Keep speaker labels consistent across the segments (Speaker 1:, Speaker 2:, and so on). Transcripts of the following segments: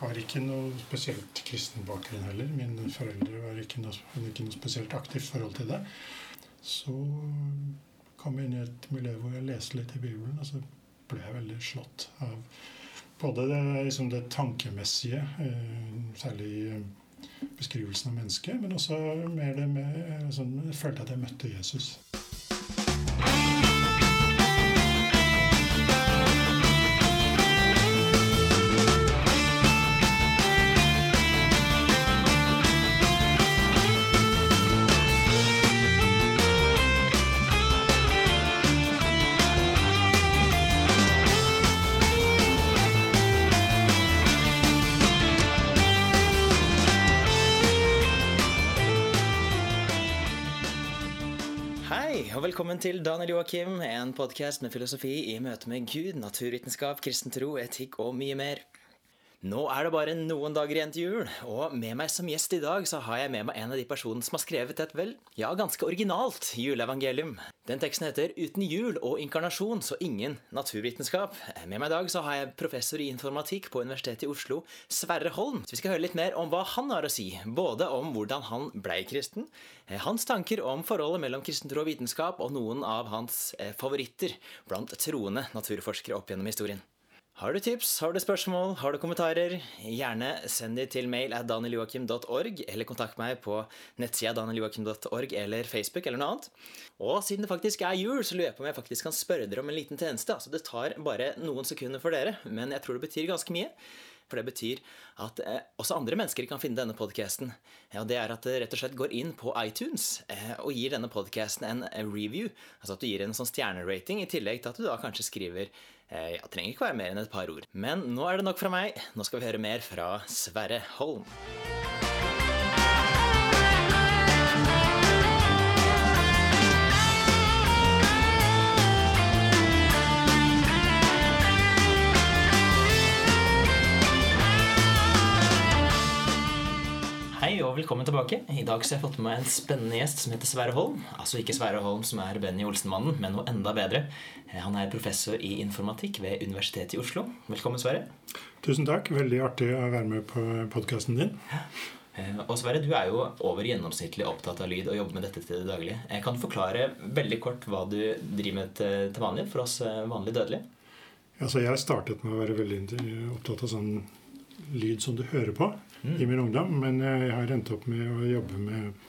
Speaker 1: har ikke noe spesielt kristen bakgrunn heller. Mine foreldre var ikke noe, ikke noe spesielt aktivt forhold til det. Så kom jeg inn i et miljø hvor jeg leste litt i Bibelen, og så ble jeg veldig slått av både det, liksom det tankemessige, eh, særlig eh, beskrivelsen av mennesket, men også mer det med sånn, Jeg følte at jeg møtte Jesus.
Speaker 2: Velkommen til Daniel Joakim, en podkast med filosofi i møte med Gud, naturvitenskap, kristen tro, etikk og mye mer. Nå er det bare noen dager igjen til jul, og med meg som gjest i dag så har jeg med meg en av de personene som har skrevet et vel, ja, ganske originalt juleevangelium. Den teksten heter Uten jul og inkarnasjon, så ingen naturvitenskap. Med meg i dag så har jeg professor i informatikk på Universitetet i Oslo, Sverre Holm. Så vi skal høre litt mer om hva han har å si, både om hvordan han blei kristen, eh, hans tanker om forholdet mellom kristen tro og vitenskap, og noen av hans eh, favoritter blant troende naturforskere opp gjennom historien. Har du tips, har du spørsmål, har du kommentarer, gjerne send de til mail at danieljoakim.org, eller kontakt meg på nettsida danieljoakim.org eller Facebook eller noe annet. Og siden det faktisk er jul, så lurer jeg på om jeg faktisk kan spørre dere om en liten tjeneste. Altså, det tar bare noen sekunder for dere, men jeg tror det betyr ganske mye. For det betyr at eh, også andre mennesker kan finne denne podkasten. Ja, det er at det rett og slett går inn på iTunes eh, og gir denne podkasten en eh, review. Altså at du gir en sånn stjernerating, i tillegg til at du da kanskje skriver eh, Ja, trenger ikke være mer enn et par ord. Men nå er det nok fra meg. Nå skal vi høre mer fra Sverre Holm. Hei og velkommen tilbake. I dag så har jeg fått med meg en spennende gjest som heter Sverre Holm. Altså ikke Sverre Holm som er Benny Olsenmannen, men noe enda bedre. Eh, Han er professor i informatikk ved Universitetet i Oslo. Velkommen, Sverre.
Speaker 1: Tusen takk. Veldig artig å være med på podkasten din.
Speaker 2: Eh, Og Sverre, du er jo over gjennomsnittlig opptatt av lyd og jobber med dette til det daglige. Jeg Kan du forklare veldig kort hva du driver med til vanlig for oss vanlig dødelige?
Speaker 1: Altså, jeg startet med å være veldig opptatt av sånn lyd som du hører på i min ungdom, men jeg har endt opp med å jobbe med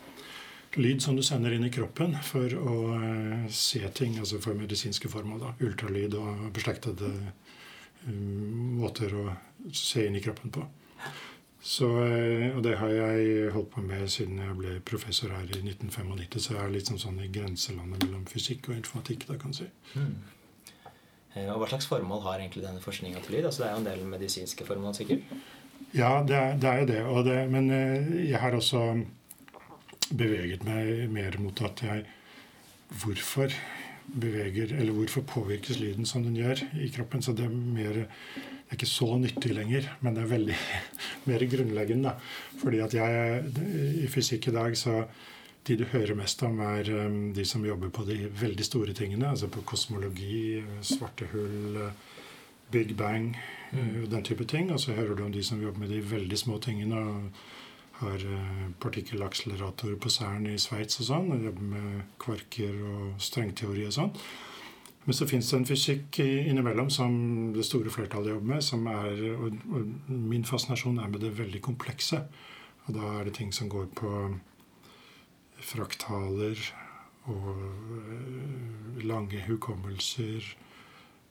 Speaker 1: lyd som du sender inn i kroppen for å eh, se ting, altså for medisinske formål. da, Ultralyd og beslektede um, måter å se inn i kroppen på. Så, eh, og det har jeg holdt på med siden jeg ble professor her i 1995, så jeg er litt sånn, sånn i grenselandet mellom fysikk og informatikk. da kan du si.
Speaker 2: Mm. Og hva slags formål har egentlig denne forskninga til lyd? Altså Det er jo en del medisinske formål, sikkert.
Speaker 1: Ja, det er, det er det. Det men eh, jeg har også beveget meg mer mot at jeg Hvorfor beveger, eller hvorfor påvirkes lyden som den gjør i kroppen? Så det er mer det er ikke så nyttig lenger, men det er veldig mer grunnleggende. Fordi at jeg i fysikk i dag så de du hører mest om, er um, de som jobber på de veldig store tingene. Altså på kosmologi, svarte hull, eh, Big Bang eh, og den type ting. Og så hører du om de som jobber med de veldig små tingene. og har eh, partikkelakseleratorer på Cern i Sveits og sånn. Og jobber med kvarker og strengteori og sånn. Men så fins det en fysikk innimellom som det store flertallet jobber med. som er, og, og Min fascinasjon er med det veldig komplekse. Og da er det ting som går på fraktaler og eh, lange hukommelser,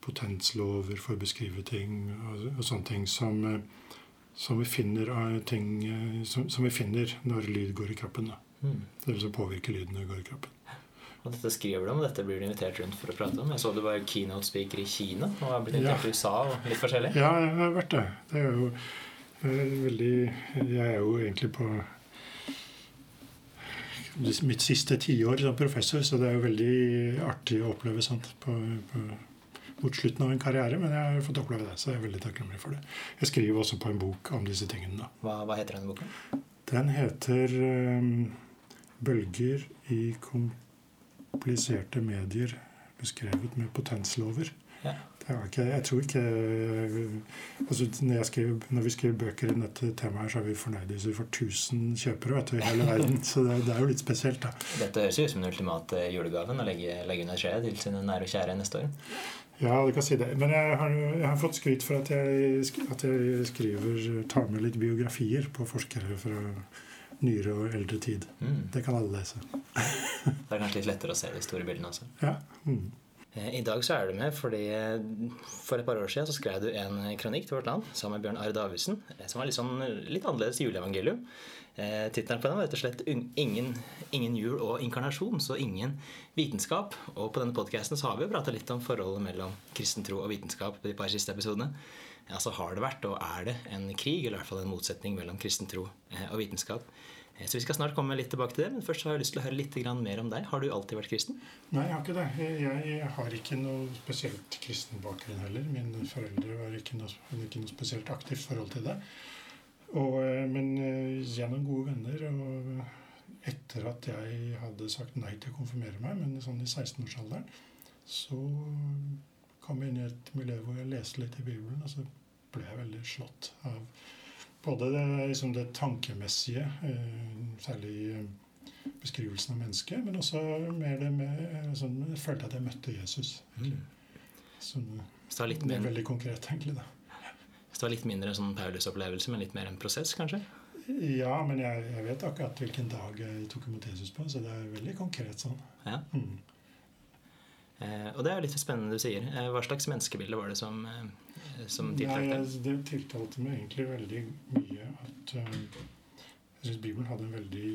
Speaker 1: potenslover for å beskrive ting og, og sånne ting som, eh, som, vi finner av ting eh, som, som vi finner når lyd går i kroppen. Mm. Det som påvirker lyden når det går i kroppen.
Speaker 2: Og dette skriver du om, og dette blir du invitert rundt for å prate om. Jeg så du var keynote speaker i Kina og har blitt invitert til USA og litt forskjellig.
Speaker 1: Ja, jeg har vært det. Det er jo veldig Jeg er jo egentlig på mitt siste tiår som professor, så det er jo veldig artig å oppleve sånt på, på, mot slutten av en karriere. Men jeg har fått oppleve det, så jeg er veldig takknemlig for det. Jeg skriver også på en bok om disse tingene. da.
Speaker 2: Hva, hva heter denne boken?
Speaker 1: Den heter um, 'Bølger i kompliserte medier beskrevet med potenslover'.
Speaker 2: Ja.
Speaker 1: Ikke, jeg tror ikke altså når, skriver, når, vi skriver bøker i dette temaet, her, så er vi fornøyde hvis vi får 1000 kjøpere vet du, i hele verden. Så det, det, er jo litt spesielt, da.
Speaker 2: Dette høres ut som den ultimate julegaven å legge, legge under treet til sine nære og kjære neste år.
Speaker 1: Ja, du kan si det. Men jeg har, jeg har fått skryt for at jeg, at jeg, skriver, tar med litt biografier på forskere fra nyere og eldre tid. Mm. Det kan alle lese.
Speaker 2: det er kanskje litt lettere å se de store bildene også.
Speaker 1: Ja. Mm.
Speaker 2: Eh, I dag så er du med fordi eh, for et par år siden så skrev du en kronikk til Vårt Land sammen med Bjørn Are Davidsen, eh, som var litt, sånn, litt annerledes juleevangelium. Eh, Tittelen på den var rett og slett 'Ingen, ingen jul og inkarnasjon', så ingen vitenskap. Og på denne podkasten har vi jo prata litt om forholdet mellom kristen tro og vitenskap på de par siste episodene. Ja, så har det vært, og er det, en krig, eller i hvert fall en motsetning mellom kristen tro og vitenskap. Så vi skal snart komme litt tilbake til det, men først har jeg lyst til å høre litt mer om deg. Har du alltid vært kristen?
Speaker 1: Nei, jeg har ikke det. Jeg har ikke noe spesielt kristen bakgrunn heller. Mine foreldre var ikke noe, ikke noe spesielt aktivt forhold til det. Og, eh, men eh, gjennom gode venner og etter at jeg hadde sagt nei til å konfirmere meg, men sånn i 16-årsalderen, så kom jeg inn i et miljø hvor jeg leste litt i Bibelen, og så ble jeg veldig slått av både det, liksom det tankemessige, eh, særlig beskrivelsen av mennesket, men også mer det med sånn, Jeg følte at jeg møtte Jesus. Mm. Som,
Speaker 2: så litt mer,
Speaker 1: veldig konkret, egentlig. da.
Speaker 2: Så det var litt mindre sånn Paulus-opplevelse, men litt mer en prosess, kanskje?
Speaker 1: Ja, men jeg, jeg, vet akkurat hvilken dag jeg tok imot Jesus på, så det er veldig konkret sånn.
Speaker 2: Ja. Mm. Eh, og det er litt spennende du sier. Eh, hva slags menneskebilde var det som, eh, som tiltalte
Speaker 1: deg? Det tiltalte meg egentlig veldig mye at uh, jeg syns Bibelen hadde en veldig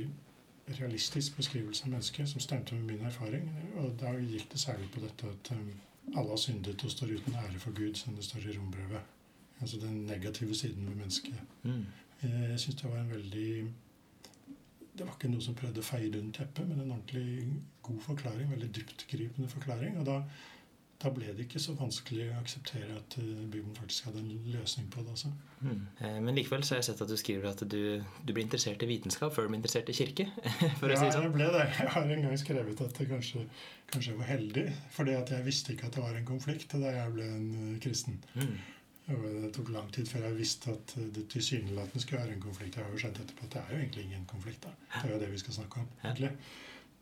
Speaker 1: realistisk beskrivelse av mennesket som stemte med min erfaring. Og da gikk det særlig på dette at um, alle har syndet og står uten ære for Gud, som det står i rombrevet. Altså den negative siden ved mennesket. Mm. Jeg syns det var en veldig Det var ikke noe som prøvde å feie det under teppet, men en ordentlig god forklaring. Veldig dyptgripende forklaring. Og da, da, ble det ikke så vanskelig å akseptere at uh, Bibelen faktisk hadde en løsning på det Altså.
Speaker 2: Mm. Eh, men likevel så har jeg sett at du skriver at du, du ble interessert i vitenskap før du ble interessert i kirke.
Speaker 1: for å ja, si sånn. jeg ble det. Jeg har en gang skrevet at det kanskje, kanskje jeg var heldig. Fordi at jeg visste ikke at det var en konflikt da jeg ble en kristen. Mm. Det tok lang tid før jeg visste at det tilsynelatende skulle være en konflikt. Jeg har jo skjønt etterpå at det er jo egentlig ingen konflikt. da. Det er jo det vi skal snakke om. egentlig.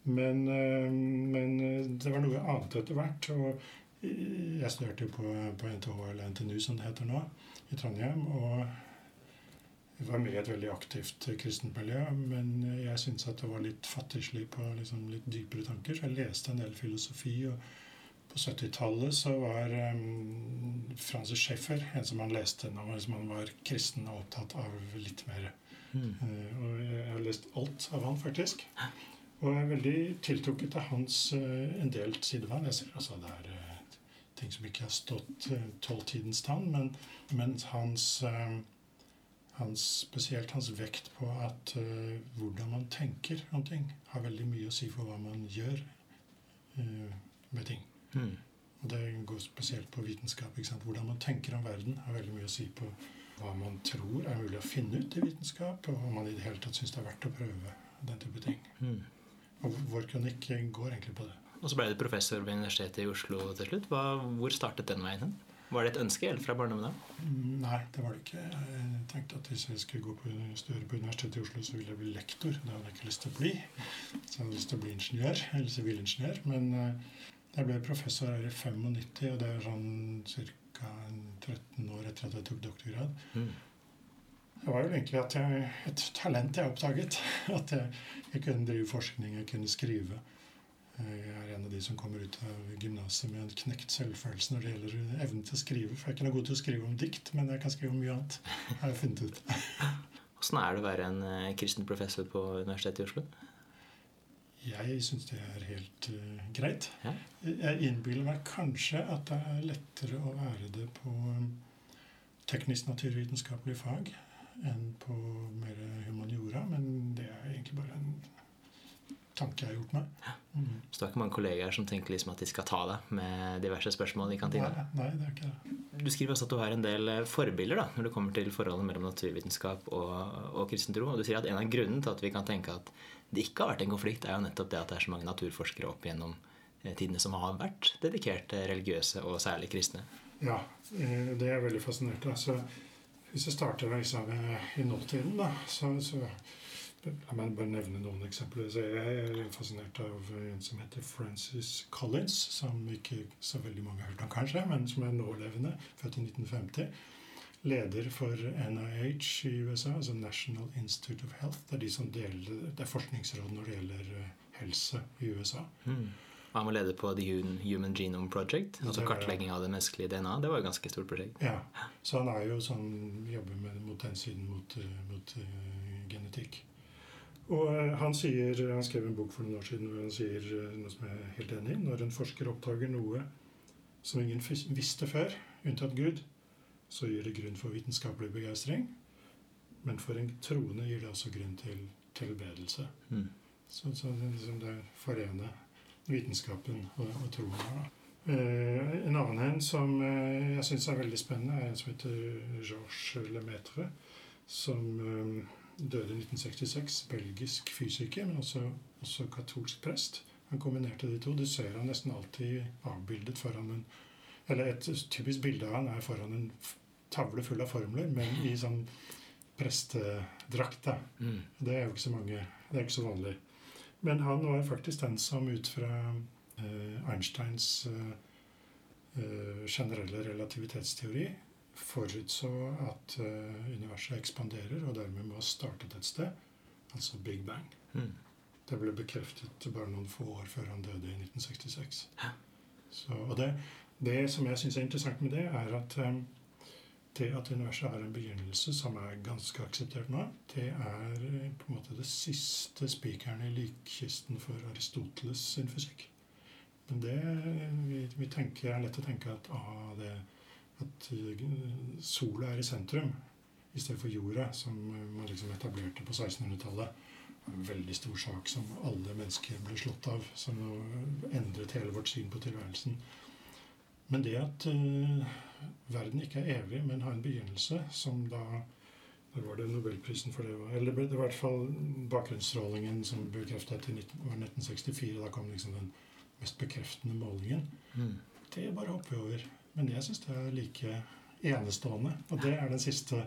Speaker 1: Men, eh, men eh, det var noe annet etter hvert. Og jeg studerte på, på NTH eller NTNU, som det heter nå, i Trondheim. og jeg var med i et veldig aktivt kristent miljø, men jeg syntes at det var litt fattigslig på liksom litt dypere tanker. Så jeg leste en del filosofi. og på 70-tallet så var um, Francis Schaeffer en som han leste når han var kristen og opptatt av litt mer. Mm. Uh, og jeg har lest alt av han, faktisk. Og jeg er veldig tiltrukket av hans uh, en del sider han. Jeg ser altså det er uh, ting som ikke har stått tolvtidens tann, men, men hans, hans, spesielt hans vekt på at hvordan man tenker om ting, har veldig mye å si for hva man gjør med ting. Mm. Det går spesielt på vitenskap. Hvordan man tenker om verden, har veldig mye å si på hva man tror er mulig å finne ut i vitenskap, og om man i det hele tatt syns det er verdt å prøve den type ting. Mm. Og vår kronikk går egentlig på det.
Speaker 2: Og så ble du professor ved Universitetet i Oslo til slutt. Hva, hvor startet den veien hen? Var det et ønske helt fra barndommen av?
Speaker 1: Mm, nei, det var det ikke. Jeg tenkte at hvis jeg skulle gå på, studere på Universitetet i Oslo, så ville jeg bli lektor. Det hadde jeg ikke lyst til å bli. Så jeg hadde lyst til å bli ingeniør, eller sivilingeniør. Men uh, jeg ble professor her i 95, og det er sånn ca. 13 år etter at jeg tok doktorgrad. Mm. Det var jo egentlig at jeg, et talent jeg oppdaget. At jeg, jeg, kunne drive forskning, jeg kunne skrive. Jeg er en av de som kommer ut av gymnaset med en knekt selvfølelse når det gjelder evnen til å skrive. For jeg er ikke noe god til å skrive om dikt, men jeg kan skrive om mye annet. har jeg funnet ut.
Speaker 2: Åssen er det å være en eh, kristen professor på Universitetet i Oslo?
Speaker 1: Jeg syns det er helt uh, greit. Ja. Jeg innbiller meg kanskje at det er lettere å være det på um, teknisk-naturvitenskapelige fag enn på mer humaniora, men det er egentlig bare en tanke jeg har gjort meg.
Speaker 2: Mm. Så det er ikke mange kollegaer som tenker liksom at de skal ta deg med diverse spørsmål i kantina?
Speaker 1: Nei, nei, det er ikke det.
Speaker 2: Du skriver også at du har en del eh, forbilder da, når det kommer til forholdet mellom naturvitenskap og, og kristen tro. Og du sier at en av grunnene til at vi kan tenke at det ikke har vært en konflikt, er jo nettopp det at det er så mange naturforskere opp gjennom eh, tidene som har vært dedikerte religiøse, og særlig kristne.
Speaker 1: Ja, eh, det er veldig fascinert av. Så hvis jeg starter liksom, eh, i nåtiden, da, så, så La meg bare nevne noen eksempler. Jeg er fascinert av en som heter Francis Collins, som ikke så veldig mange har hørt om, kanskje, men som er nålevende, født i 1950. Leder for NIH i USA, altså National Institute of Health. Det er de som deler, det er forskningsråd når det gjelder eh, helse i USA.
Speaker 2: Mm. Han var leder på The Human Genome Project, altså kartlegging av det menneskelige DNA. Det var et ganske stort prosjekt.
Speaker 1: Ja, Så han er jo sånn, jobber med, mot den siden, mot, eh, mot uh, genetikk. Og han sier, han skrev en bok for noen år siden hvor han sier noe som jeg er helt enig i. Når en forsker oppdager noe som ingen visste før, unntatt Gud, så gir det grunn for vitenskapelig begeistring. Men for en troende gir det også grunn til tilbedelse.
Speaker 2: Mm.
Speaker 1: Så, så det, er liksom det forener vitenskapen og, og troen da. Eh, en annen en som eh, jeg syns er veldig spennende, er en som heter Georges Lemaitre. Som eh, døde i 1966. Belgisk fysiker, men også, også katolsk prest. Han kombinerte de to. Du ser han nesten alltid avbildet foran en Eller et typisk bilde av han er foran en tavle full av formler, men i sånn prestedrakt. da.
Speaker 2: Mm.
Speaker 1: Det er jo ikke så mange Det er ikke så vanlig. Men han var faktisk den som ut fra eh, Einsteins eh, eh, generelle relativitetsteori forutså at eh, universet ekspanderer og dermed må ha startet et sted, altså Big Bang.
Speaker 2: Mm.
Speaker 1: Det ble bekreftet bare noen få år før han døde i 1966. Så, og det, det som jeg syns er interessant med det, er at eh, det at universet har en begynnelse som er ganske akseptert nå, det er eh, på en måte det siste spikeren i likkisten for Aristoteles sin fysikk. Men det vi, vi tenker, er lett å tenke at, ah, det, at eh, sola er i sentrum i stedet for jorda, som man liksom etablerte på 1600-tallet. En veldig stor sak som alle mennesker ble slått av, som endret hele vårt syn på tilværelsen. Men det at eh, verden ikke er evig, men har en begynnelse, som da Når var det Nobelprisen for det? var? Eller det var i hvert fall bakgrunnsstrålingen som bekreftet i 19, var 1964. Da kom liksom den mest bekreftende målingen.
Speaker 2: Mm.
Speaker 1: Det bare hopper vi over. Men jeg syns det er like enestående. Og det er den siste,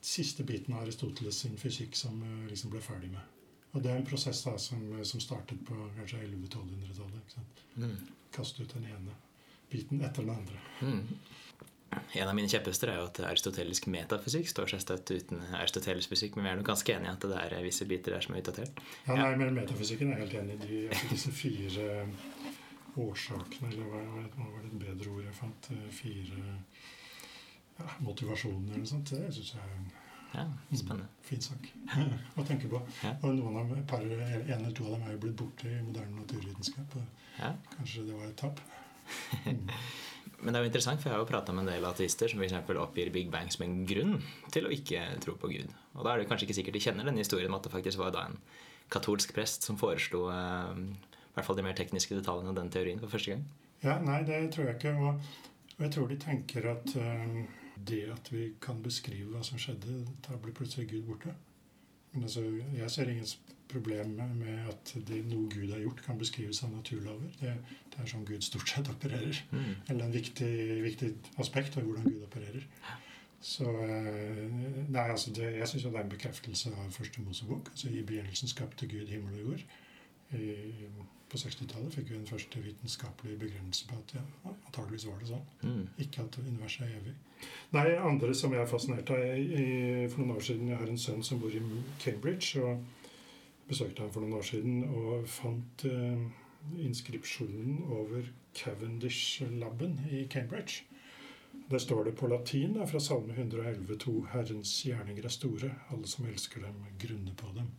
Speaker 1: siste biten av Aristoteles sin fysikk som eh, liksom ble ferdig med. Og det er en prosess da som, som startet på kanskje 1100-1200-tallet. ikke?
Speaker 2: Mm.
Speaker 1: Kaste ut den ene biten etter den andre.
Speaker 2: Mm. En av mine kjepphester er jo at aristotelisk metafysikk står seg støtt uten aristotelisk fysikk, men vi er nok ganske enige i at det er visse biter der som er utdatert.
Speaker 1: Ja, nei, men Metafysikken er jeg helt enig i. Altså disse fire årsakene, eller hva, hva var det et bedre ord jeg fant? Eh, Fire ja, motivasjoner eller noe sånt. Det syns jeg er en
Speaker 2: Ja, spennende.
Speaker 1: fin sak å tenke på.
Speaker 2: Ja.
Speaker 1: Og noen av par, en eller to av dem er jo blitt borte i moderne naturvitenskap.
Speaker 2: Ja.
Speaker 1: kanskje det var et tap.
Speaker 2: Men det er jo interessant, for jeg har jo prata med en del ateister som f.eks. oppgir Big Bang som en grunn til å ikke tro på Gud. Og da er det kanskje ikke sikkert de kjenner denne historien om at det faktisk var da en katolsk prest som foreslo eh, i hvert fall de mer tekniske detaljene av den teorien for første gang.
Speaker 1: Ja, nei, det tror jeg ikke. Og, jeg tror de tenker at eh, det at vi kan beskrive hva som skjedde, da blir plutselig Gud borte. Men altså, jeg ser ingen problem med at det noe Gud har gjort, kan beskrives av naturlover. Det, det er sånn Gud stort sett opererer.
Speaker 2: Mm.
Speaker 1: Eller en viktig, viktig aspekt av hvordan Gud opererer. Så eh, nei, altså det, Jeg syns det er en bekreftelse av første Mosebok. Altså I begynnelsen skapte Gud himmel og jord. I, på 60-tallet fikk vi den første vitenskapelige begrunnelse på at ja, antageligvis var det sånn.
Speaker 2: Mm.
Speaker 1: Ikke at universet er evig. Nei, andre som jeg er fascinert av jeg, i, For noen år siden Jeg har en sønn som bor i Cambridge. og besøkte han for noen år siden og fant eh, inskripsjonen over Cavendish-laben i Cambridge. Der står det på latin da, fra Salme 111 to Herrens gjerninger er store, alle som elsker dem, grunner på dem.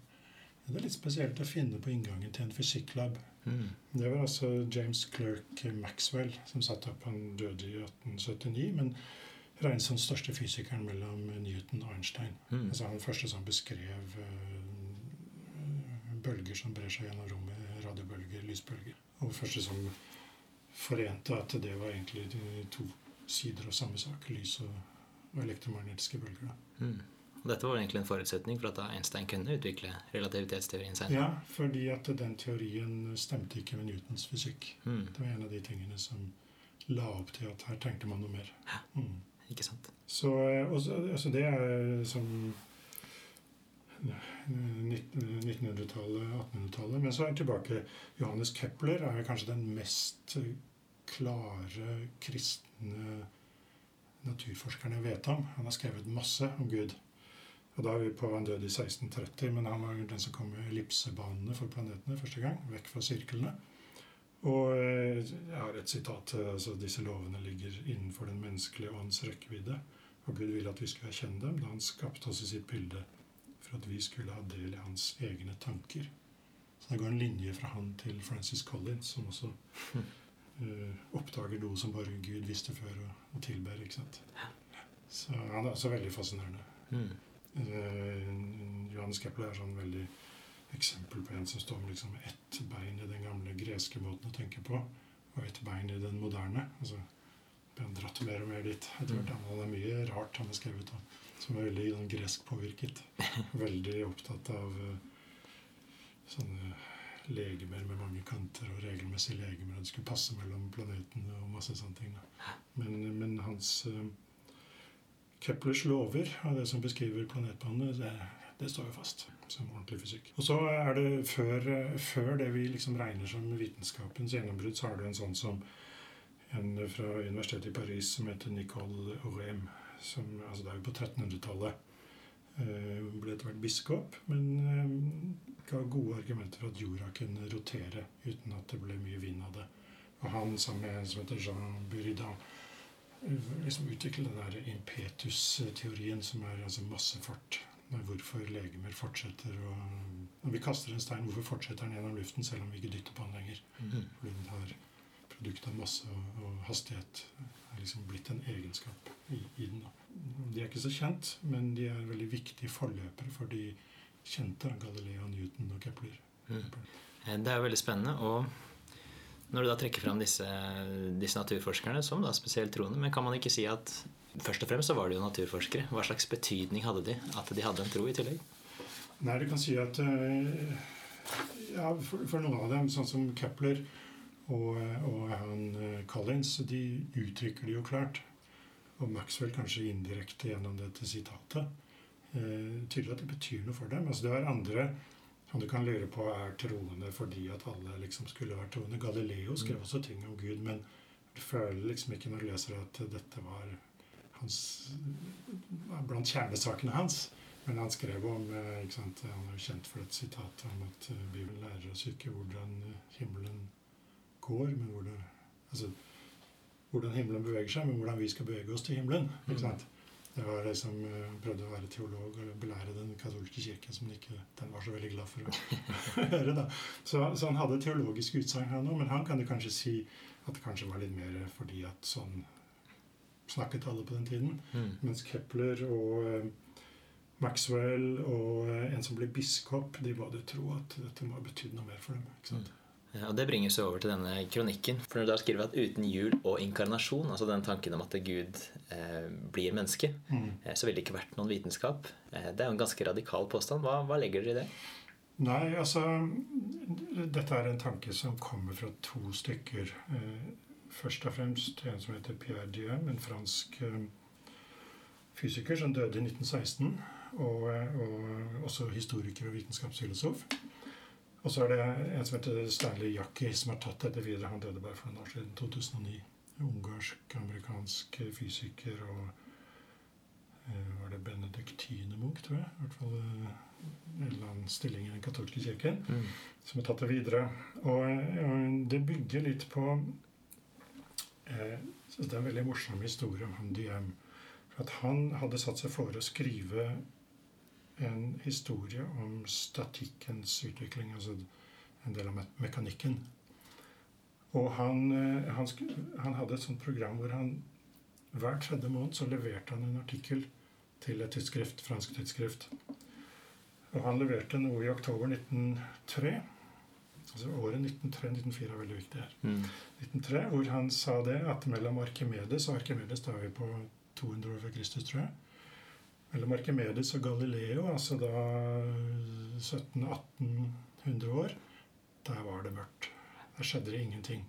Speaker 1: Det er litt spesielt å finne på inngangen til en fysikklab.
Speaker 2: Mm.
Speaker 1: Det var altså James Clerk Maxwell som satte opp. Han døde i 1879, men regnes som største fysikeren mellom Newton og Einstein.
Speaker 2: Mm.
Speaker 1: Altså han første som beskrev øh, bølger som brer seg gjennom rommet, radiobølger, lysbølger. Og første som forente at det var egentlig de to sider av samme sak, lys og, elektromagnetiske bølger.
Speaker 2: Mm. Dette var egentlig en forutsetning for at Einstein kunne utvikle relativitetsteorien senere.
Speaker 1: Ja, fordi at den teorien stemte ikke med Newtons fysikk.
Speaker 2: Mm.
Speaker 1: Det var en av de tingene som la opp til at her trengte man noe mer. Mm.
Speaker 2: Ikke sant?
Speaker 1: Så, også, altså det er som 1900-tallet, 1800-tallet. Men så er jeg tilbake. Johannes Kepler er kanskje den mest klare kristne naturforskeren jeg vet om. Han har skrevet masse om Gud. Og da er vi på Han døde i 1630, men han var den som kom med ellipsebanene for planetene første gang. Vekk fra sirklene. Og jeg har et sitat altså Disse lovene ligger innenfor den menneskelige ånds rekkevidde. Og Gud ville at vi skulle erkjenne dem da han skapte oss i sitt bilde for at vi skulle ha del i hans egne tanker. Så det går en linje fra han til Francis Collins, som også uh, oppdager noe som bare Gud visste før og, og tilber. ikke sant? Så han er også veldig fascinerende.
Speaker 2: Mm.
Speaker 1: Uh, Johannes Kepler er sånn veldig eksempel på en som står med liksom ett bein i den gamle greske måten å tenke på, og ett bein i den moderne. altså han dratt mer og mer dit. etter hvert. Han er mye rart han har skrevet da, som er veldig sånn, gresk påvirket. Veldig opptatt av uh, sånne legemer med mange kanter og regelmessige legemer. Og det skulle passe mellom planetene og masse sånne ting. Men, men hans uh, Keplers lover av det som beskriver planetbanene, det, det står jo fast som ordentlig fysikk. Og så er det før, før det vi liksom regner som vitenskapens gjennombrudd, så er det en sånn som en fra universitetet i Paris som heter Nicole Aurem. Som, altså det er jo på 1300-tallet. Uh, ble etter hvert biskop, men uh, ga gode argumenter for at jorda kunne rotere uten at det ble mye vind av det. Og han sammen med en som heter Jean Buridan uh, liksom utviklet den der impetus-teorien, som er altså massefart. Hvorfor legemer fortsetter å Når vi kaster en stein, hvorfor fortsetter den gjennom luften selv om vi ikke dytter på den lenger?
Speaker 2: Mm.
Speaker 1: Fordi den har produkt av masse og, hastighet er liksom blitt en egenskap i, i den. Da. De er ikke så kjent, men de er veldig viktige forløpere for de kjente av Galileo, Newton og Kepler.
Speaker 2: Mm. Det er jo veldig spennende. Og når du da trekker fram disse, disse naturforskerne som da spesielt troende, men kan man ikke si at først og fremst så var de jo naturforskere? Hva slags betydning hadde de? At de hadde en tro i tillegg?
Speaker 1: Nei, du kan si at uh, ja, for, for, noen av dem, sånn som Kepler og, og han Collins, de uttrykker det jo klart. Og Maxwell kanskje indirekte gjennom dette sitatet. Eh, tydelig at det betyr noe for dem. Altså det er andre som du kan lure på er troende fordi at alle liksom skulle være troende. Galileo skrev også ting om Gud, men du føler liksom ikke når du leser at dette var hans, blant kjernesakene hans. Men han skrev om sant, Han er jo kjent for et sitat om at Bibelen lærer oss ikke hvordan himmelen går, men hvordan, altså, hvordan himmelen beveger seg, men hvordan vi skal bevege oss til himmelen. ikke sant? Det var det som prøvde å være teolog og belære den katolske kirke, som ikke, den var så veldig glad for å høre. da. Så, så han hadde teologisk utsagn, han òg, men han kan jo kanskje si at det kanskje var litt mer fordi at sånn snakket alle på den tiden.
Speaker 2: Mm.
Speaker 1: Mens Kepler og eh, Maxwell og eh, en som ble biskop, de både tro at dette må ha betydd noe mer for dem. ikke sant?
Speaker 2: Ja, og Det bringer seg over til denne kronikken. For når du har skrevet at uten jul og inkarnasjon, altså den tanken om at Gud eh, blir menneske,
Speaker 1: Mm.
Speaker 2: eh, så ville det ikke vært noen vitenskap. Eh, det er jo en ganske radikal påstand. Hva, hva legger dere i det?
Speaker 1: Nei, altså Dette er en tanke som kommer fra to stykker. Eh, først og fremst en som heter Pierre Diem, en fransk eh, fysiker som døde i 1916. Og, eh, og også historiker og vitenskapsfilosof. Og så er det en som heter Stanley Jackie, som har tatt dette videre. Han døde bare for noen år siden, 2009. Ungarsk-amerikansk fysiker og eh, Var det benediktinermunk, tror jeg? I hvert fall eh, en eller annen stilling i den katolske kirken.
Speaker 2: Mm.
Speaker 1: Som har tatt det videre. Og, og det bygger litt på eh, så Det er en veldig morsom historie om han Diem. For at han hadde satt seg for å skrive en historie om statikkens utvikling, altså en del av me mekanikken. Og han, eh, han, han hadde et sånt program hvor han hver tredje måned så leverte han en artikkel til et tidsskrift, fransk tidsskrift. Og han leverte noe i oktober 1903. Altså året 1903-1904 er veldig viktig her.
Speaker 2: Mm.
Speaker 1: 1903, hvor han sa det at mellom Arkimedes og Arkimedes da er vi på 200 år før Kristus, tror jeg. Mellom Arkimedes og Galileo, altså da 1700-1800 år, der var det mørkt. Der skjedde det ingenting.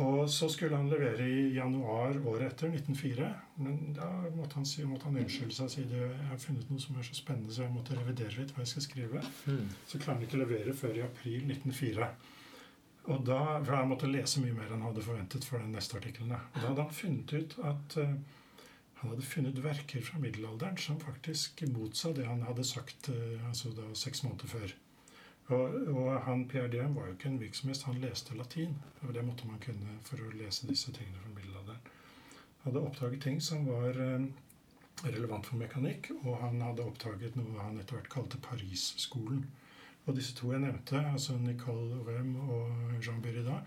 Speaker 1: Og så skulle han levere i januar året etter, 1904. Men da måtte han, si, måtte han unnskylde seg og si det, jeg har funnet noe som er så spennende, så jeg måtte revidere litt hva jeg skal skrive.
Speaker 2: Mm.
Speaker 1: Så klarer han ikke å levere før i april 1904. Og da, for Han måtte lese mye mer enn han hadde forventet for den neste artikkelen. da. Og da hadde han funnet ut at eh, han hadde funnet verker fra middelalderen som faktisk motsa det han hadde sagt eh, altså da seks måneder før. Og, og han Pierre Diem var jo ikke en virksomhet. Han leste latin. Og det måtte man kunne for å lese disse tingene fra middelalderen. Han hadde oppdaget ting som var eh, relevant for mekanikk, og han hadde oppdaget noe han etter hvert kalte Paris-skolen. Og disse to jeg nevnte, altså Nicole Rem og Jean Berida,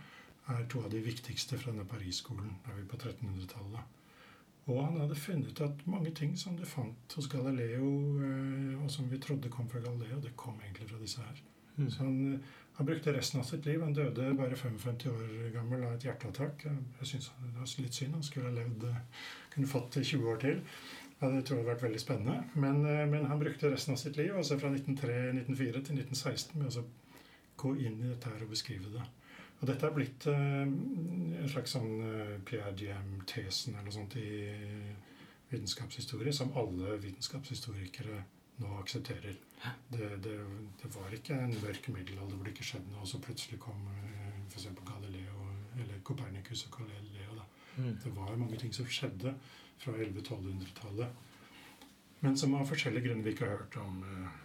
Speaker 1: er to av de viktigste fra denne Paris-skolen. Da er vi på 1300-tallet. Og han hadde funnet at mange ting som du fant hos Galileo, eh, og som vi trodde kom fra Galileo, det kom egentlig fra disse her.
Speaker 2: Mm.
Speaker 1: Så han, eh, han brukte resten av sitt liv. Han døde bare 55 år gammel av et hjerteattakk. Jeg synes Det var litt synd. Han skulle ha levd eh, kunne fått 20 år til. Ja, det tror jeg hadde vært veldig spennende. Men, men han brukte resten av sitt liv, altså fra 1903, 1904 til 1916, med å gå inn i dette her og beskrive det. Og dette er blitt uh, en slags sånn Pierre Diem-tesen eller noe sånt i vitenskapshistorie, som alle vitenskapshistorikere nå aksepterer. Det, det, det, var ikke en mørk middelalder hvor det ikke skjedde noe, og så plutselig kom uh, f.eks. Galileo eller Copernicus og Galileo. Da. Mm. Det var mange ting som skjedde fra 1100-1200-tallet, men som av forskjellige grunner vi ikke har hørt om. Uh,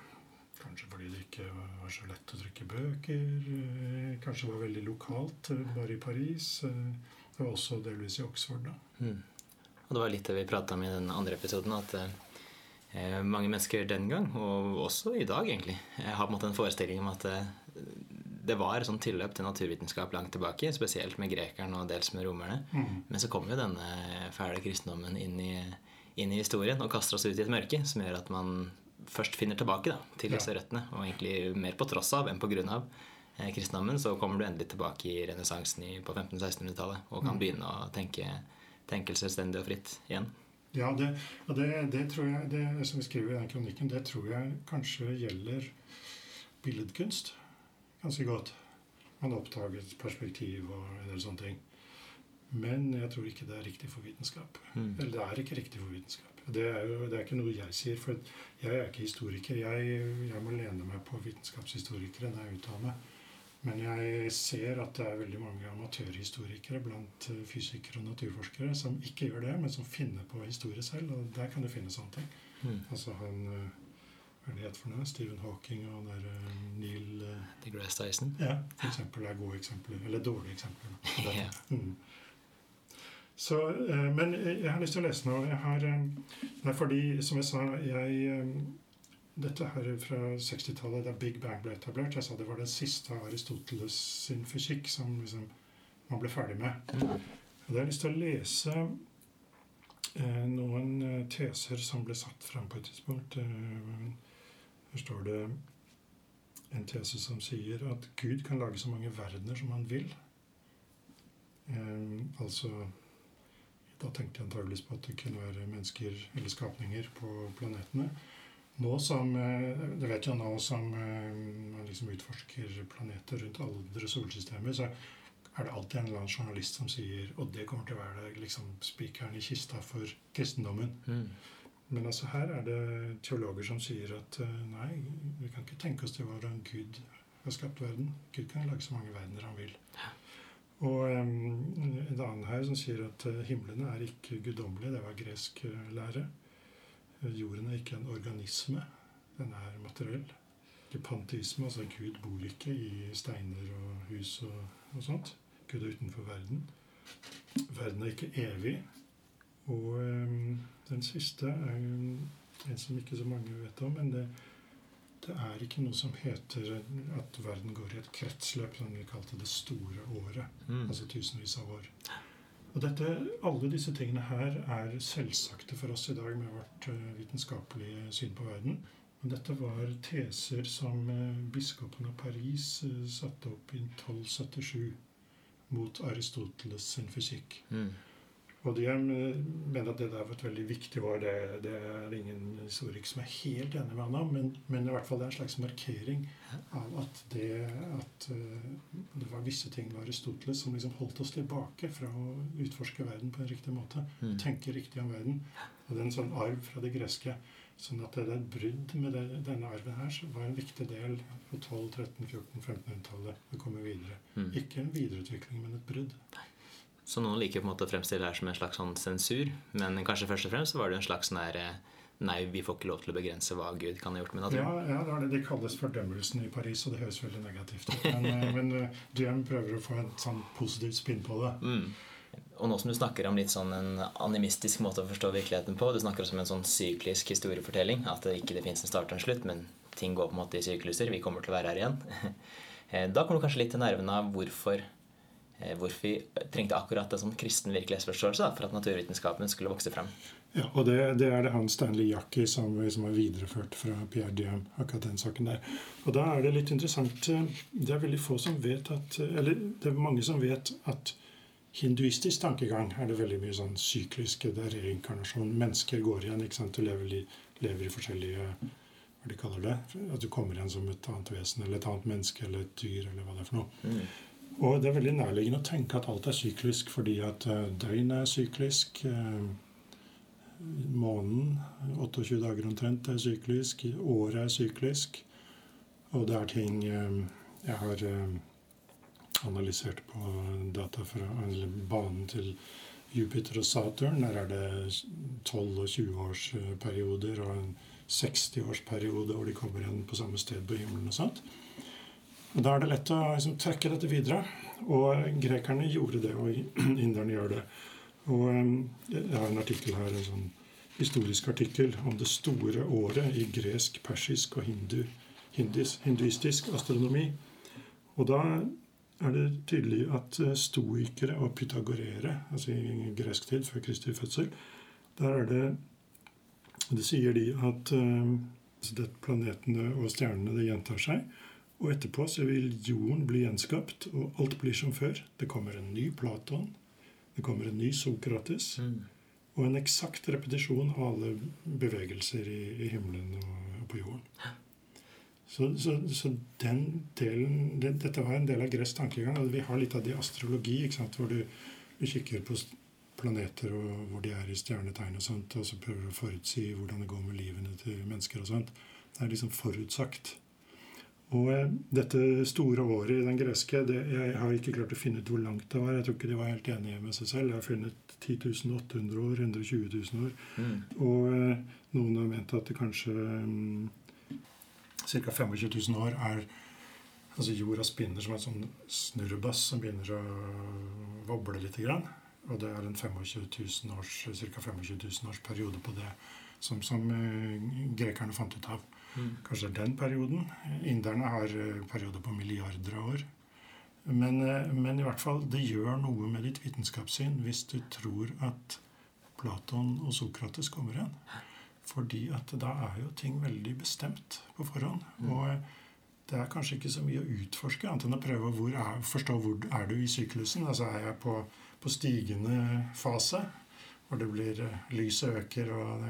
Speaker 1: Kanskje fordi det ikke var så lett å trykke bøker. Eh, kanskje det var veldig lokalt, eh, bare i Paris. Eh, det var også delvis i Oxford. da.
Speaker 2: Mm. Og det var litt det vi prata om i den andre episoden, at eh, mange mennesker den gang, og også i dag egentlig, har på en måte en forestilling om at eh, det var sånn tilløp til naturvitenskap langt tilbake, spesielt med grekerne og dels med romerne. Mm. Men så kommer jo denne fæle kristendommen inn i, inn i historien og kaster oss ut i et mørke som gjør at man først finner tilbake da, til disse ja. røttene, og egentlig mer på tross av enn på grunn av eh, kristendommen, så kommer du endelig tilbake i renessansen på 1500-1600-tallet og kan mm. begynne å tenke, tenke selvstendig og fritt igjen.
Speaker 1: Ja, det, og det, det, tror jeg, det som vi skriver i den kronikken, det tror jeg kanskje gjelder billedkunst ganske godt. Man oppdaget perspektiv og en del sånne ting. Men jeg tror ikke det er riktig for vitenskap. Mm. Eller det er ikke riktig for vitenskap. Det er jo det er ikke noe jeg sier, for jeg er ikke historiker. Jeg, jeg må lene meg på vitenskapshistorikere når jeg uttaler meg. Men jeg ser at det er veldig mange amatørhistorikere blant eh, fysikere og naturforskere som ikke gjør det, men som finner på historie selv. Og der kan du finne sånne ting. Mm. Altså han eh, Hva er det het for noe? Stephen Hawking og der uh, Neil
Speaker 2: DeGrasse Tyson?
Speaker 1: Ja, for eksempel er gode eksempler. Eller dårlige eksempler. yeah. mm. Så, eh, men jeg har lyst til å lese noe. Jeg har, eh, det er fordi, som jeg sa jeg, eh, Dette her er fra 60-tallet, da Big Bang ble etablert. Jeg sa det var den siste av Aristoteles sin fysikk som liksom, man ble ferdig med. Og da har jeg lyst til å lese noen teser som ble satt fram på et tidspunkt. Her står det en tese som sier at Gud kan lage så mange verdener som han vil. altså da tenkte jeg antageligvis på at det kunne være mennesker eller skapninger på planetene. Nå som, eh, Det vet jeg nå som eh, man liksom utforsker planeter rundt alle solsystemer, så er det alltid en eller annen journalist som sier Og det kommer til å være liksom spikeren i kista for kristendommen. Mm. Men altså her er det teologer som sier at eh, nei, vi kan ikke tenke oss til hvordan Gud har skapt verden. Gud kan lage så mange verdener han vil. Ja. Og um, en annen her som sier at uh, himlene er ikke guddommelige. Det var gresk uh, lære. Jorden er ikke en organisme. Den er materiell. Ikke panteisme, altså Gud bor ikke i steiner og hus og, og sånt. Gud er utenfor verden. Verden er ikke evig. Og den siste er en som ikke så mange vet om, men det, det er ikke noe som heter at verden går i et kretsløp, som vi kalte det store året. Mm. Altså tusenvis av år. Og dette, Alle disse tingene her er selvsagte for oss i dag med vårt uh, vitenskapelige syn på verden. Men dette var teser som uh, biskopen av Paris uh, satte opp i 1277 mot Aristoteles sin fysikk. Mm. Og de mener at det der var et veldig viktig år. Det, det er ingen historik som er helt enig med han om, men, men, i hvert fall det er en slags markering av at det at uh, det var visse ting med Aristoteles som liksom holdt oss tilbake fra å utforske verden på en riktig måte. Mm. Tenke riktig om verden. Og det er en sånn arv fra det greske. Sånn at det er et brudd med det, denne arven her som var en viktig del på 12-, 13-, 14-, 1500-tallet. Det kommer videre. Mm. Ikke en videreutvikling, men et brudd.
Speaker 2: Så noen liker på en måte å fremstille det her som en slags sånn sensur, men kanskje først og fremst var det en slags sånn eh, Nei, vi får ikke lov til å begrense hva Gud kan ha gjort med naturen.
Speaker 1: Ja, ja det, det. det kalles fordømmelsen i Paris, og det høres veldig negativt ut. Men, eh, men uh, Diem prøver å få en sånn positiv spinn på det. Mm.
Speaker 2: Og nå som du snakker om litt sånn en animistisk måte å forstå virkeligheten på, du snakker også om en sånn syklisk historiefortelling, at det ikke det fins en start og en slutt, men ting går på en måte i sykluser. Vi kommer til å være her igjen. Da kommer du kanskje litt til nervene av hvorfor Eh, hvorfor vi trengte akkurat en sånn kristen virkelighetsforståelse da, for at naturvitenskapen skulle vokse frem.
Speaker 1: Ja, og det, det er det han Stanley Jackie som, som har videreført fra Pierre Diem, akkurat den saken der. Og da er det litt interessant eh, Det er veldig få som vet at Eller det er mange som vet at hinduistisk tankegang er det veldig mye sånn sykliske. Det er reinkarnasjon. Mennesker går igjen. ikke sant, Du lever, lever i forskjellige hva de kaller det, At du kommer igjen som et annet vesen eller et annet menneske eller et dyr eller hva det er for noe. Mm. Og det er veldig nærliggende å tenke at alt er syklisk, fordi at eh, døgnet er syklisk. Eh, månen, 28 dager omtrent, er syklisk. Året er syklisk. Og det er ting eh, jeg har analysert på data fra banen til Jupiter og Saturn. Der er det 12- og 20-årsperioder og en 60-årsperiode hvor de kommer igjen på samme sted på himmelen. og sånt. Da er det lett å liksom, trekke dette videre. Og grekerne gjorde det, og inderne gjør det. Og um, Jeg har en artikkel her, en sånn historisk artikkel om det store året i gresk, persisk og hindu, hindis, hinduistisk astronomi. Og da er det tydelig at uh, stoikere og pythagorere, altså i gresk tid før Kristi fødsel, der er det Det sier de at uh, planetene og stjernene det gjentar seg. Og etterpå så vil jorden bli gjenskapt, og alt blir som før. Det kommer en ny Platon, det kommer en ny Sokrates, mm. og en eksakt repetisjon av alle bevegelser i, i himmelen og, på jorden. Så, så, så den delen det, Dette var en del av Gress tankegang. Vi har litt av det i astrologi, hvor du, du, kikker på planeter og hvor de er i stjernetegn, og sånt, og så prøver du å forutsi hvordan det går med livene til mennesker. og sånt. Det er liksom forutsagt. Og eh, dette store året i den greske det, Jeg har ikke klart å finne ut hvor langt det var. Jeg tror ikke de var helt enige med seg selv. Jeg har funnet 10.800 år, 120 000 år. Mm. Og eh, noen har ment at det kanskje um, ca. 25 000 år er Altså jorda spinner som en sånn snurrebass som begynner å voble litt. Grann. Og det er en 25 års, ca. 25 000 års periode på det som, som uh, grekerne fant ut av. Mm. er den perioden. Inderne har eh, perioder på milliarder av år. Men, eh, men, i hvert fall, det gjør noe med ditt vitenskapssyn hvis du tror at Platon og Sokrates kommer igjen. Fordi at da er jo ting veldig bestemt på forhånd. Mm. Og eh, det er kanskje ikke så mye å utforske, annet enn å prøve å forstå hvor er du i syklusen. Altså er jeg på, på stigende fase? Hvor det blir eh, lyset øker og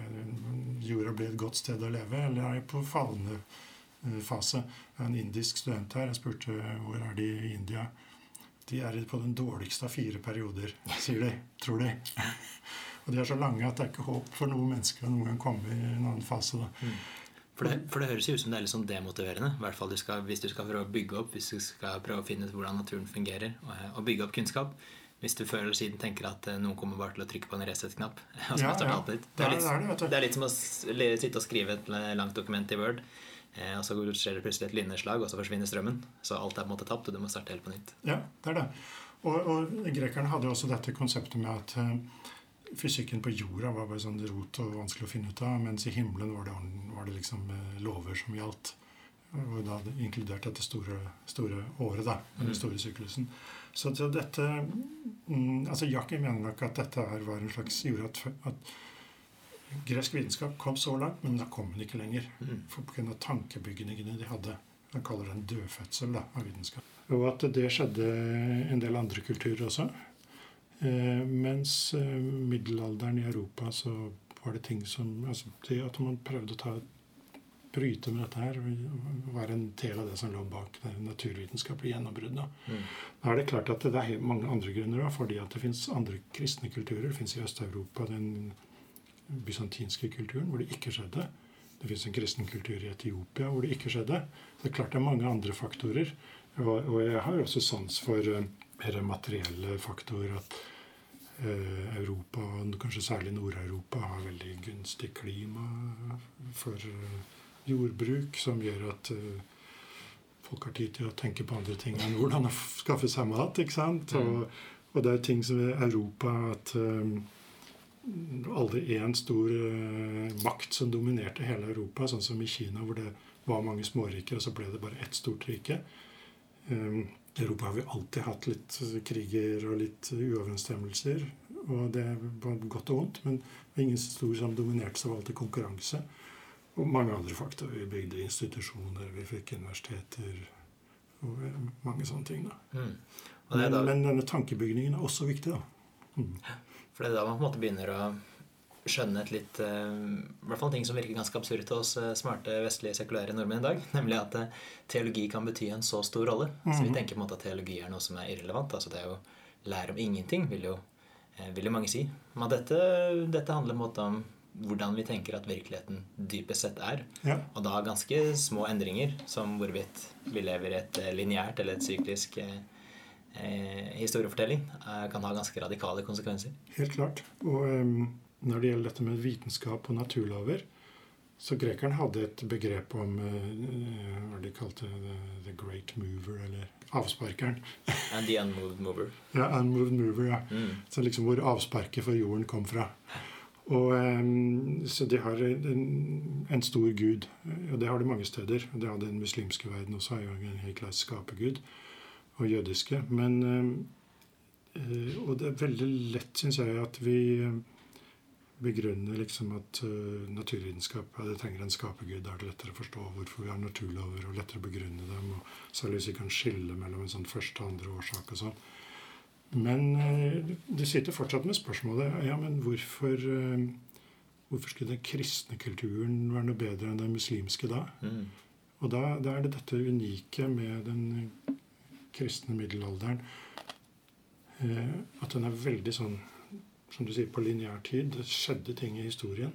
Speaker 1: jorda blir et godt sted å leve, eller er jeg på fallende eh, fase? Jeg har en indisk student her. Jeg spurte hvor er de i India. De er på den dårligste av fire perioder, sier de. Tror de. Og de er så lange at det er ikke håp for noen mennesker å noen gang komme i en annen fase. Mm.
Speaker 2: For det, for det, høres ut som det er litt sånn demotiverende. I hvert fall du skal, Hvis du skal prøve å bygge opp, hvis du skal prøve å finne ut hvordan naturen fungerer, og, og bygge opp kunnskap, hvis du før eller siden tenker at eh, noen kommer bare til å trykke på en Resett-knapp. Ja, ja. Det, det, det, er litt som å sitte og skrive et langt dokument i Word. Eh, og så skjer det plutselig et linjeslag, og så forsvinner strømmen. Så alt er på en måte tapt, og du må starte helt på nytt.
Speaker 1: Ja, det er det. Og, og grekerne hadde jo også dette konseptet med at uh, fysikken på jorda var bare sånn rot og vanskelig å finne ut av, mens i himmelen var det, var det liksom lover som gjaldt. Og da inkludert dette store, store året, da, den mm. store syklusen. Så, dette mm, altså Jackie mener nok at dette her var en slags gjorde at, at gresk vitenskap kom så langt, men da kom den ikke lenger. Mm. For pga. tankebygningene de hadde. Han kaller det en dødfødsel da, av vitenskap. Og at det skjedde en del andre kulturer også. Eh, mens eh, middelalderen i Europa så var det ting som altså det At man prøvde å ta bryte med dette her, være en del av det som lå bak det naturvitenskapelige gjennombruddet.
Speaker 2: Mm.
Speaker 1: Da er det klart at det er mange andre grunner fordi at det fins andre kristne kulturer. Det fins i Øst-Europa den bysantinske kulturen, hvor det ikke skjedde. Det fins en kristen kultur i Etiopia hvor det ikke skjedde. Så det er klart det er mange andre faktorer. Og, og jeg har også sans for uh, mer materielle faktorer. At uh, Europa, kanskje særlig Nord-Europa, har veldig gunstig klima for uh, jordbruk som gjør at uh, folk har tid til å tenke på andre ting enn hvordan å skaffe seg mat. ikke sant? Mm. Og, og, det er ting som i Europa at um, aldri én stor uh, makt som dominerte hele Europa, sånn som i Kina, hvor det var mange småriker, og så ble det bare ett stort rike. Um, I Europa har vi alltid hatt litt kriger og litt uoverensstemmelser. Og det var godt og vondt, men det var ingen stor som dominerte, så var alltid konkurranse. Og mange andre faktorer. Vi bygde institusjoner, vi fikk universiteter og mange sånne ting. Mm. Men, da... men, denne tankebygningen er også viktig. da.
Speaker 2: Mm. For det er da man på en måte begynner å skjønne et litt uh, I hvert fall ting som virker ganske absurd til oss uh, smarte vestlige sekulære nordmenn i dag. Nemlig at uh, teologi kan bety en så stor rolle. Mm. Så vi mm. tenker på en måte at teologi er noe som er irrelevant. altså Det er jo lære om ingenting, vil jo, vil jo mange si. Men dette, dette handler på en måte om hvordan vi tenker at virkeligheten dypest sett er. Ja. Og da ganske små endringer, som hvorvidt vi lever i et eh, lineært eller et syklisk eh, eh, historiefortelling, eh, kan ha ganske radikale konsekvenser.
Speaker 1: Helt klart. Og um, når det gjelder dette med vitenskap og naturlover, så grekeren hadde et begrep om uh, hva de kalte det, the great mover, eller avsparkeren.
Speaker 2: And the unmoved mover.
Speaker 1: ja, unmoved mover, ja. Mm. Så liksom hvor avsparket for jorden kom fra. Og, um, så de har en, en, stor gud. Og det har de mange steder. Det har den muslimske verden også. har jo en helt klart skapergud. Og jødiske. Men uh, Og det er veldig lett, syns jeg, at vi begrunner liksom at uh, naturvitenskap ja, det trenger en skapergud. Da er det lettere å forstå hvorfor vi har naturlover, og lettere å begrunne dem. og Særlig hvis vi kan skille mellom en sånn første og andre årsak og sånn. Men eh, du sitter fortsatt med spørsmålet ja, men hvorfor, eh, hvorfor skulle den kristne kulturen være noe bedre enn den muslimske da? Mm. Og da, da, er det dette unike med den kristne middelalderen eh, at den er veldig sånn som du sier, på lineær tid. Det skjedde ting i historien.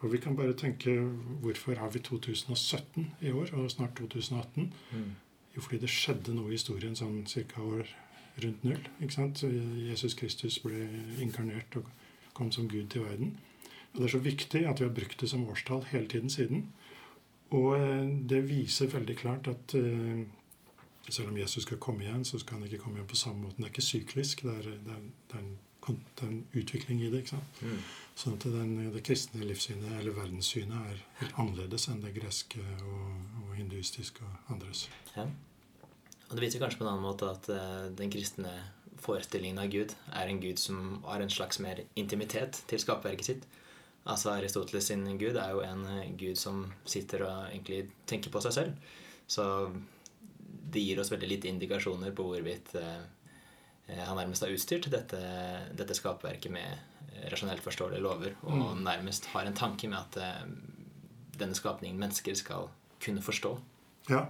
Speaker 1: Og vi kan bare tenke hvorfor har vi 2017 i år, og snart 2018? Mm. Jo, fordi det skjedde noe i historien sånn ca. år rundt null. ikke sant? Så Jesus Kristus ble inkarnert og kom som Gud til verden. Og Det er så viktig at vi har brukt det som årstall hele tiden siden. Og eh, det viser veldig klart at uh, selv om Jesus skal komme igjen, så skal han ikke komme igjen på samme måte. Det er ikke syklisk. Det er, det er, det er, en, det er en, utvikling i det. ikke sant? Mm. Sånn at den, det kristne livssynet, eller verdenssynet, er helt annerledes enn det greske og, og hinduistiske og andres. Ja.
Speaker 2: Og det viser kanskje på en annen måte at uh, den kristne forestillingen av Gud er en Gud som har en slags mer intimitet til skapverket sitt. Altså Aristoteles sin Gud er jo en uh, Gud som sitter og egentlig tenker på seg selv. Så det gir oss veldig lite indikasjoner på hvorvidt uh, han nærmest har utstyrt dette, dette skapverket med rasjonelt forståelige lover, og mm. nærmest har en tanke med at denne skapningen mennesker skal kunne forstå.
Speaker 1: Ja,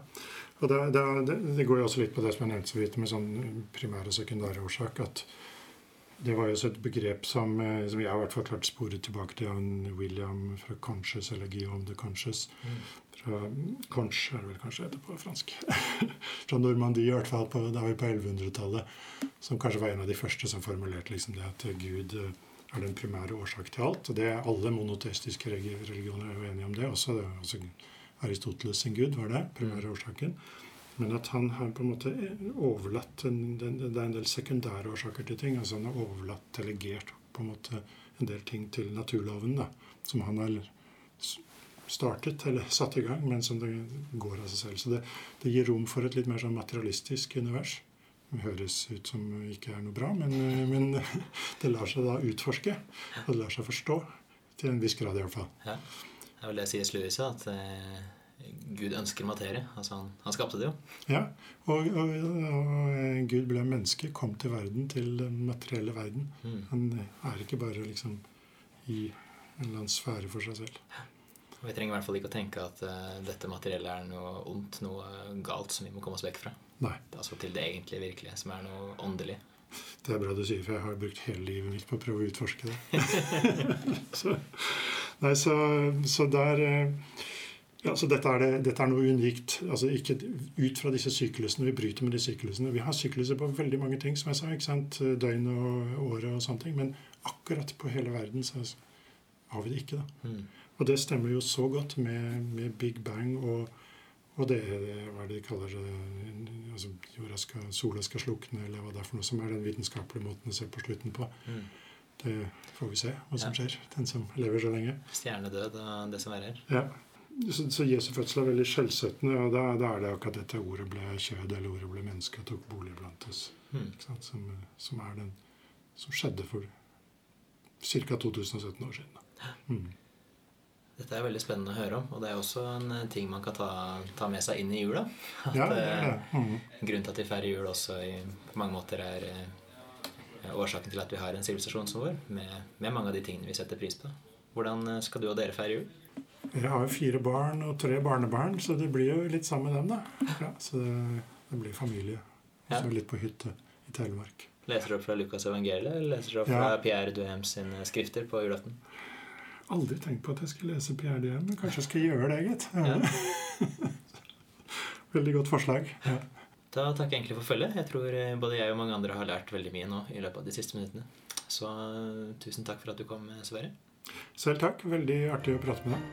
Speaker 1: og det, det, det, går jo også litt på det som jeg nevnte så vidt, med sånn primær og sekundærårsak. at det var jo også et begrep som, eh, som jeg har hvert fall klart sporet tilbake til han William fra Conscious, eller Guillaume de Conscious. Mm. Fra Conch er det vel kanskje heter på fransk. fra Normandie, i hvert fall. På, da var vi på 1100-tallet. Som kanskje var en av de første som formulerte liksom det at Gud eh, er den primære årsak til alt. Og det er alle monoteistiske religioner er jo enige om det også. Det er også Aristoteles sin gud var det, primære mm. årsaken. Men at han har på en måte overlatt en, Det er en del sekundære årsaker til ting. altså Han har overlatt, delegert på en måte en del ting til naturloven, da, som han har startet eller satt i gang, men som det går av seg selv. Så det, det gir rom for et litt mer sånn materialistisk univers. Det høres ut som ikke er noe bra, men, men det lar seg da utforske. Og det lar seg forstå. Til en viss grad, i hvert fall.
Speaker 2: Ja. Det er vel det sies Louis at eh, Gud ønsker materie. Altså han, han skapte det jo.
Speaker 1: Ja, og, og, og, Gud ble menneske, kom til verden, til den materielle verden.
Speaker 2: Mm.
Speaker 1: Han er ikke bare liksom i en eller annen sfære for seg selv.
Speaker 2: Vi trenger i hvert fall ikke å tenke at uh, dette materiellet er noe ondt, noe galt som vi må komme oss vekk fra.
Speaker 1: Nei.
Speaker 2: Altså til det egentlige virkelige, som er noe åndelig.
Speaker 1: Det er bra du sier, for jeg har brukt hele livet mitt på å prøve å utforske det. så, nei, så, så der eh, ja, så dette er, det, dette er noe unikt. altså ikke Ut fra disse syklusene. Vi bryter med de syklusene. Vi har sykluser på veldig mange ting, som jeg sa. ikke sant, Døgn og året og sånne ting. Men akkurat på hele verden så har vi det ikke. da.
Speaker 2: Mm.
Speaker 1: Og det stemmer jo så godt med, med Big Bang og, og det er hva de kaller det, altså jorda skal, Sola skal slukne, eller hva det er for noe som er den vitenskapelige måten å se på slutten på.
Speaker 2: Mm.
Speaker 1: Det får vi se hva som
Speaker 2: Ja.
Speaker 1: skjer. Den som lever så lenge.
Speaker 2: Stjernedød og det som er her.
Speaker 1: Ja. Så, så Jesu fødsel er veldig skjellsettende, og da, da er det akkurat dette ordet ble kjød, eller ordet ble menneske og tok bolig blant oss.
Speaker 2: Mm.
Speaker 1: Som, som er den som skjedde for ca. 2017 år siden. da. Mm.
Speaker 2: Dette er veldig spennende å høre om, og det er også en eh, ting man kan ta, ta med seg inn i jula. At,
Speaker 1: Ja, det er
Speaker 2: eh,
Speaker 1: det. Mm.
Speaker 2: Grunnen til at vi feirer jul også i, på mange måter er eh, årsaken til at vi har en sivilisasjon som vår, med, med mange av de tingene vi setter pris på. Hvordan skal du og dere feire jul?
Speaker 1: Jeg har jo fire barn og tre barnebarn, så det blir jo litt sammen med dem, da. Ja, så det, det blir familie. Og så
Speaker 2: Ja.
Speaker 1: litt på hytte i Telemark.
Speaker 2: Leser du opp fra Lukas evangeliet, eller leser du opp fra Pierre Duhems sine skrifter på julaften?
Speaker 1: Aldri tenkt på at jeg skulle lese PRDM, men kanskje jeg skal gjøre det, gitt. Ja. Veldig godt forslag. Ja.
Speaker 2: Da takker jeg egentlig for følget. Jeg tror eh, både jeg og mange andre har lært veldig mye nå i løpet av de siste minuttene. Så eh, tusen takk for at du kom, Sverre.
Speaker 1: Selv takk. Veldig artig å prate med deg.